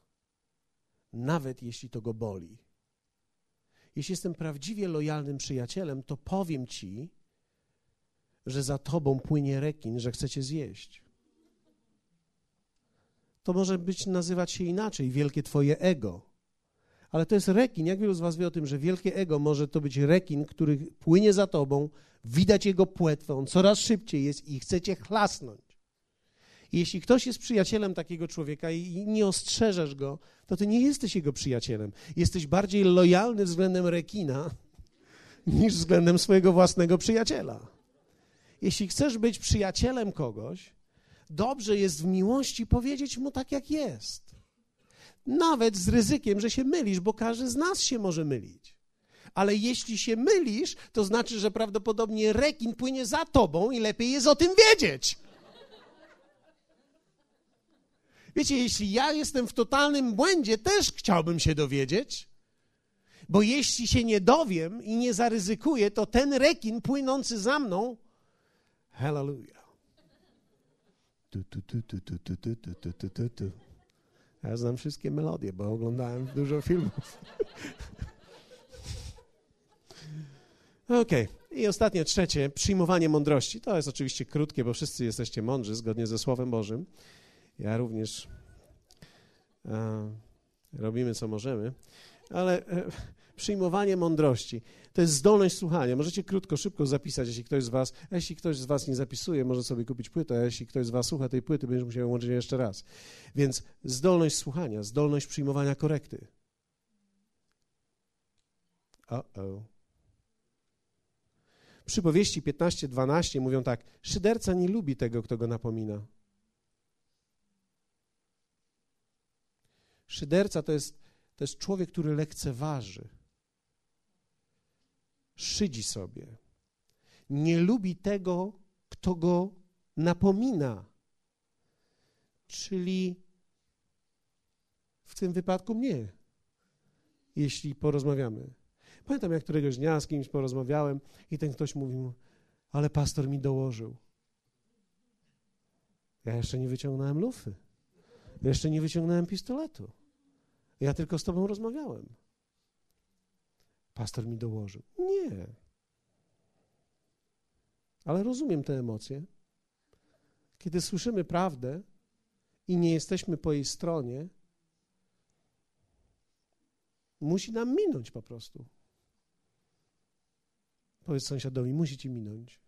nawet jeśli to go boli. Jeśli jestem prawdziwie lojalnym przyjacielem, to powiem ci, że za tobą płynie rekin, że chcecie zjeść. To może być nazywać się inaczej, wielkie twoje ego. Ale to jest rekin. Jak wielu z was wie o tym, że wielkie ego może to być rekin, który płynie za tobą, widać jego płetwę, on coraz szybciej jest i chcecie chlasnąć. I jeśli ktoś jest przyjacielem takiego człowieka i nie ostrzeżesz go, to ty nie jesteś jego przyjacielem. Jesteś bardziej lojalny względem rekina niż względem swojego własnego przyjaciela. Jeśli chcesz być przyjacielem kogoś, dobrze jest w miłości powiedzieć mu tak, jak jest. Nawet z ryzykiem, że się mylisz, bo każdy z nas się może mylić. Ale jeśli się mylisz, to znaczy, że prawdopodobnie rekin płynie za tobą i lepiej jest o tym wiedzieć. Wiecie, jeśli ja jestem w totalnym błędzie, też chciałbym się dowiedzieć, bo jeśli się nie dowiem i nie zaryzykuję, to ten rekin płynący za mną, hallelujah. Tu, tu, tu, tu, tu, tu, tu, tu, tu, tu, tu. Ja znam wszystkie melodie, bo oglądałem dużo filmów. Okay. I ostatnie, trzecie, przyjmowanie mądrości. To jest oczywiście krótkie, bo wszyscy jesteście mądrzy zgodnie ze Słowem Bożym. Ja również e, robimy, co możemy, ale e, przyjmowanie mądrości to jest zdolność słuchania. Możecie krótko, szybko zapisać, jeśli ktoś z was, jeśli ktoś z was nie zapisuje, może sobie kupić płytę, a jeśli ktoś z was słucha tej płyty, będzie musiał ją łączyć jeszcze raz. Więc zdolność słuchania, zdolność przyjmowania korekty. O-o. Przypowieści 15-12 mówią tak, szyderca nie lubi tego, kto go napomina. Szyderca to jest, to jest człowiek, który lekceważy. Szydzi sobie. Nie lubi tego, kto go napomina. Czyli w tym wypadku mnie, jeśli porozmawiamy. Pamiętam, jak któregoś dnia z kimś porozmawiałem i ten ktoś mówił, ale pastor mi dołożył. Ja jeszcze nie wyciągnąłem lufy. Jeszcze nie wyciągnąłem pistoletu. Ja tylko z tobą rozmawiałem. Pastor mi dołożył. Nie. Ale rozumiem te emocje. Kiedy słyszymy prawdę i nie jesteśmy po jej stronie, musi nam minąć po prostu. Powiedz sąsiadowi, musi ci minąć.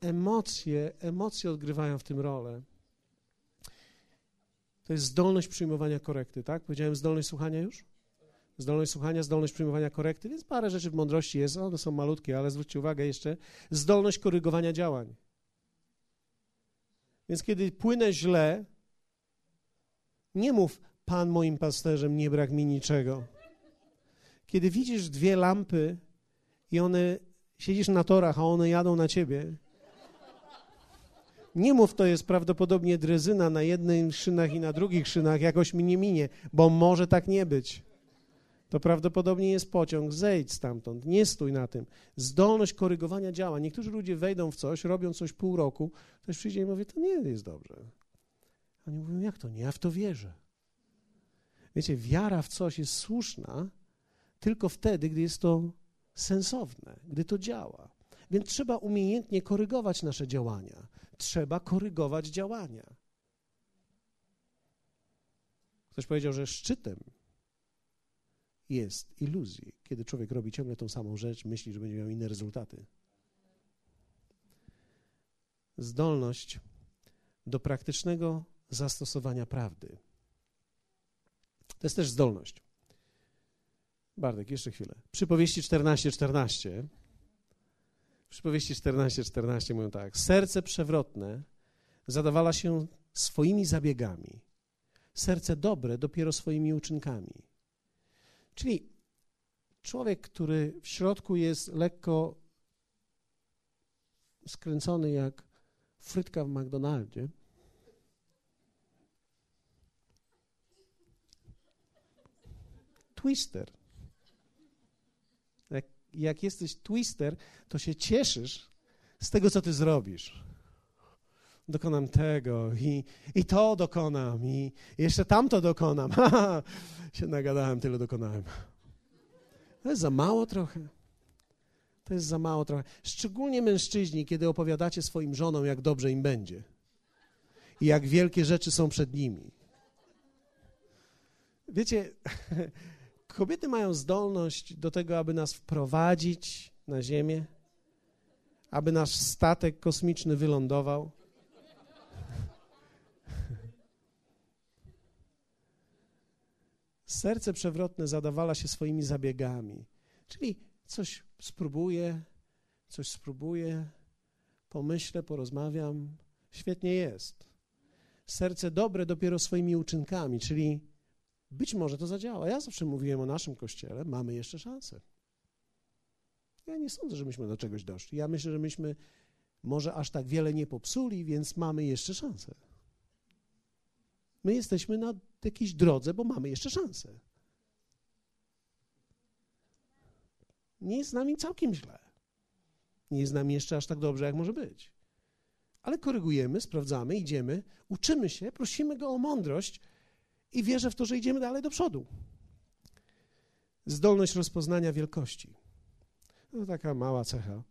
Emocje, emocje odgrywają w tym rolę. To jest zdolność przyjmowania korekty, tak? Powiedziałem zdolność słuchania już? Zdolność słuchania, zdolność przyjmowania korekty, więc parę rzeczy w mądrości jest, one są malutkie, ale zwróćcie uwagę jeszcze, zdolność korygowania działań. Więc kiedy płynę źle, nie mów, Pan moim pasterzem, nie brak mi niczego. Kiedy widzisz dwie lampy i one, siedzisz na torach, a one jadą na ciebie, nie mów, to jest prawdopodobnie drezyna na jednych szynach i na drugich szynach, jakoś mi nie minie, bo może tak nie być. To prawdopodobnie jest pociąg, zejdź stamtąd, nie stój na tym. Zdolność korygowania działa. Niektórzy ludzie wejdą w coś, robią coś pół roku, ktoś przyjdzie i mówi, to nie jest dobrze. Oni mówią, jak to nie? Ja w to wierzę. Wiecie, wiara w coś jest słuszna tylko wtedy, gdy jest to sensowne, gdy to działa. Więc trzeba umiejętnie korygować nasze działania. Trzeba korygować działania. Ktoś powiedział, że szczytem jest iluzji, kiedy człowiek robi ciągle tą samą rzecz, myśli, że będzie miał inne rezultaty. Zdolność do praktycznego zastosowania prawdy. To jest też zdolność. Bartek, jeszcze chwilę. Przypowieści 14:14. 14, przypowieści 14:14 14 mówią tak: Serce przewrotne zadawala się swoimi zabiegami. Serce dobre dopiero swoimi uczynkami. Czyli człowiek, który w środku jest lekko skręcony jak frytka w McDonaldzie, twister. Jak, jak jesteś twister, to się cieszysz z tego, co ty zrobisz. Dokonam tego i, i to dokonam i jeszcze tamto dokonam. się nagadałem, tyle dokonałem. To jest za mało trochę. To jest za mało trochę. Szczególnie mężczyźni, kiedy opowiadacie swoim żonom, jak dobrze im będzie i jak wielkie rzeczy są przed nimi. Wiecie, kobiety mają zdolność do tego, aby nas wprowadzić na Ziemię, aby nasz statek kosmiczny wylądował. Serce przewrotne zadawala się swoimi zabiegami, czyli coś spróbuję, coś spróbuję, pomyślę, porozmawiam. Świetnie jest. Serce dobre dopiero swoimi uczynkami, czyli być może to zadziała. Ja zawsze mówiłem o naszym kościele, mamy jeszcze szansę. Ja nie sądzę, że myśmy do czegoś doszli. Ja myślę, że myśmy może aż tak wiele nie popsuli, więc mamy jeszcze szansę. My jesteśmy na jakiejś drodze, bo mamy jeszcze szansę. Nie jest z nami całkiem źle. Nie jest z nami jeszcze aż tak dobrze, jak może być. Ale korygujemy, sprawdzamy, idziemy, uczymy się, prosimy Go o mądrość, i wierzę w to, że idziemy dalej do przodu. Zdolność rozpoznania wielkości. To taka mała cecha,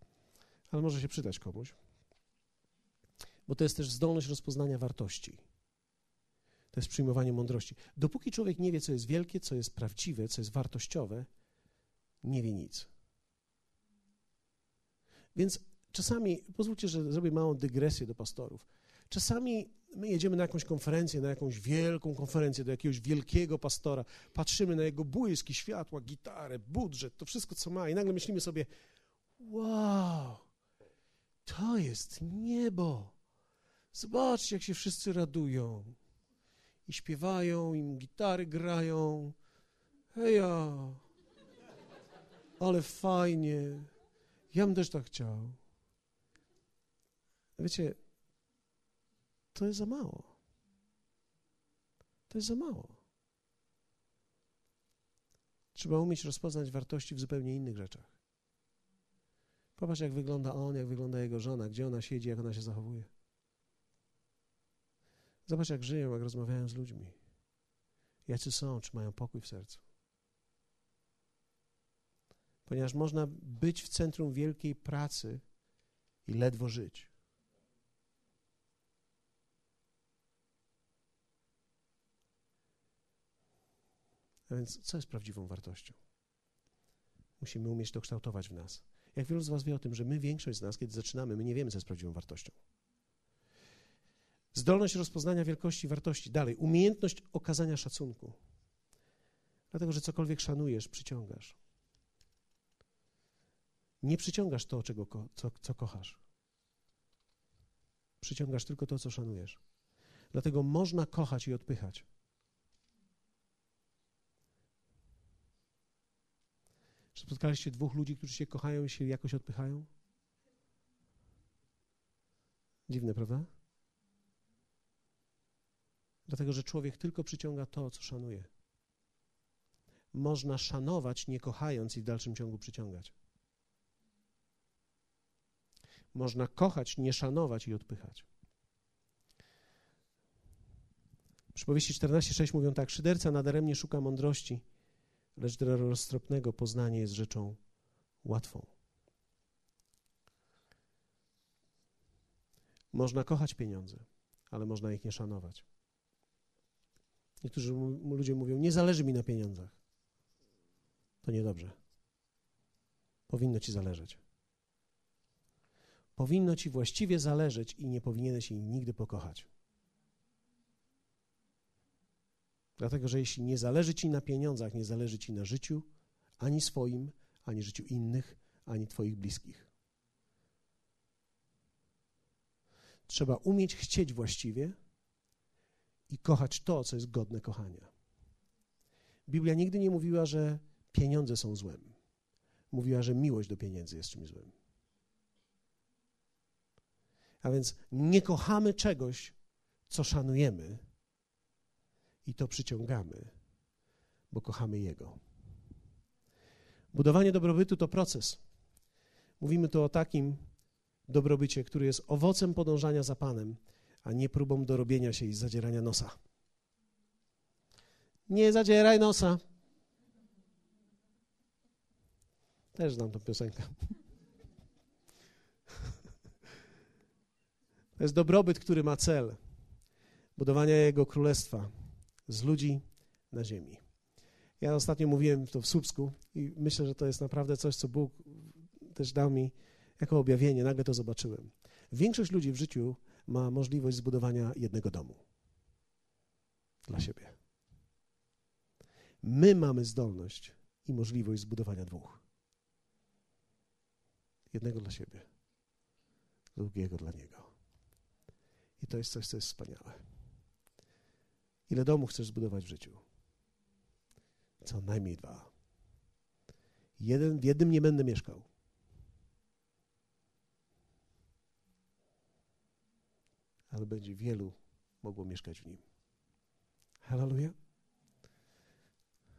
ale może się przydać komuś. Bo to jest też zdolność rozpoznania wartości. To jest przyjmowanie mądrości. Dopóki człowiek nie wie, co jest wielkie, co jest prawdziwe, co jest wartościowe, nie wie nic. Więc czasami, pozwólcie, że zrobię małą dygresję do pastorów. Czasami my jedziemy na jakąś konferencję, na jakąś wielką konferencję do jakiegoś wielkiego pastora, patrzymy na jego błyski, światła, gitarę, budżet, to wszystko, co ma i nagle myślimy sobie, wow, to jest niebo. Zobaczcie, jak się wszyscy radują. I śpiewają, im gitary grają. Heja, ale fajnie. Ja bym też tak chciał. Wiecie, to jest za mało. To jest za mało. Trzeba umieć rozpoznać wartości w zupełnie innych rzeczach. Popatrz, jak wygląda on, jak wygląda jego żona, gdzie ona siedzi, jak ona się zachowuje. Zobacz, jak żyją, jak rozmawiają z ludźmi. Jacy są, czy mają pokój w sercu. Ponieważ można być w centrum wielkiej pracy i ledwo żyć. A więc co jest prawdziwą wartością? Musimy umieć to kształtować w nas. Jak wielu z Was wie o tym, że my, większość z nas, kiedy zaczynamy, my nie wiemy, co jest prawdziwą wartością. Zdolność rozpoznania wielkości wartości. Dalej, umiejętność okazania szacunku. Dlatego, że cokolwiek szanujesz, przyciągasz. Nie przyciągasz to, czego co, co kochasz. Przyciągasz tylko to, co szanujesz. Dlatego można kochać i odpychać. Czy spotkaliście dwóch ludzi, którzy się kochają i się jakoś odpychają? Dziwne, prawda? Dlatego, że człowiek tylko przyciąga to, co szanuje. Można szanować, nie kochając i w dalszym ciągu przyciągać. Można kochać, nie szanować i odpychać. Przypowieści 14:6 mówią tak: Szyderca nadaremnie szuka mądrości, lecz dla roztropnego poznanie jest rzeczą łatwą. Można kochać pieniądze, ale można ich nie szanować. Niektórzy ludzie mówią: Nie zależy mi na pieniądzach. To niedobrze. Powinno ci zależeć. Powinno ci właściwie zależeć i nie powinieneś ich nigdy pokochać. Dlatego, że jeśli nie zależy ci na pieniądzach, nie zależy ci na życiu, ani swoim, ani życiu innych, ani twoich bliskich. Trzeba umieć chcieć właściwie i kochać to, co jest godne kochania. Biblia nigdy nie mówiła, że pieniądze są złem. Mówiła, że miłość do pieniędzy jest czymś złym. A więc nie kochamy czegoś, co szanujemy i to przyciągamy, bo kochamy Jego. Budowanie dobrobytu to proces. Mówimy tu o takim dobrobycie, który jest owocem podążania za Panem, a nie próbą dorobienia się i zadzierania nosa. Nie zadzieraj nosa. Też znam tą piosenkę. To jest dobrobyt, który ma cel budowania Jego królestwa z ludzi na ziemi. Ja ostatnio mówiłem to w Słupsku i myślę, że to jest naprawdę coś, co Bóg też dał mi jako objawienie. Nagle to zobaczyłem. Większość ludzi w życiu ma możliwość zbudowania jednego domu dla siebie. My mamy zdolność i możliwość zbudowania dwóch. Jednego dla siebie, drugiego dla Niego. I to jest coś, co jest wspaniałe. Ile domów chcesz zbudować w życiu? Co najmniej dwa. Jeden, w jednym nie będę mieszkał. Ale będzie wielu mogło mieszkać w nim. Hallelujah.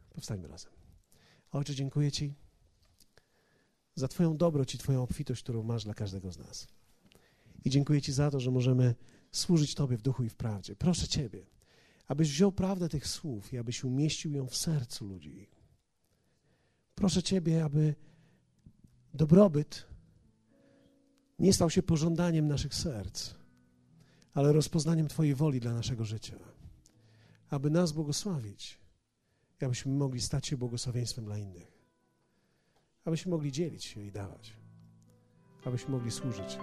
Powstańmy razem. Ojcze, dziękuję Ci za Twoją dobroć i Twoją obfitość, którą masz dla każdego z nas. I dziękuję Ci za to, że możemy służyć Tobie w duchu i w prawdzie. Proszę Ciebie, abyś wziął prawdę tych słów i abyś umieścił ją w sercu ludzi. Proszę Ciebie, aby dobrobyt nie stał się pożądaniem naszych serc, ale rozpoznaniem Twojej woli dla naszego życia. Aby nas błogosławić, abyśmy mogli stać się błogosławieństwem dla innych. Abyśmy mogli dzielić się i dawać. Abyśmy mogli służyć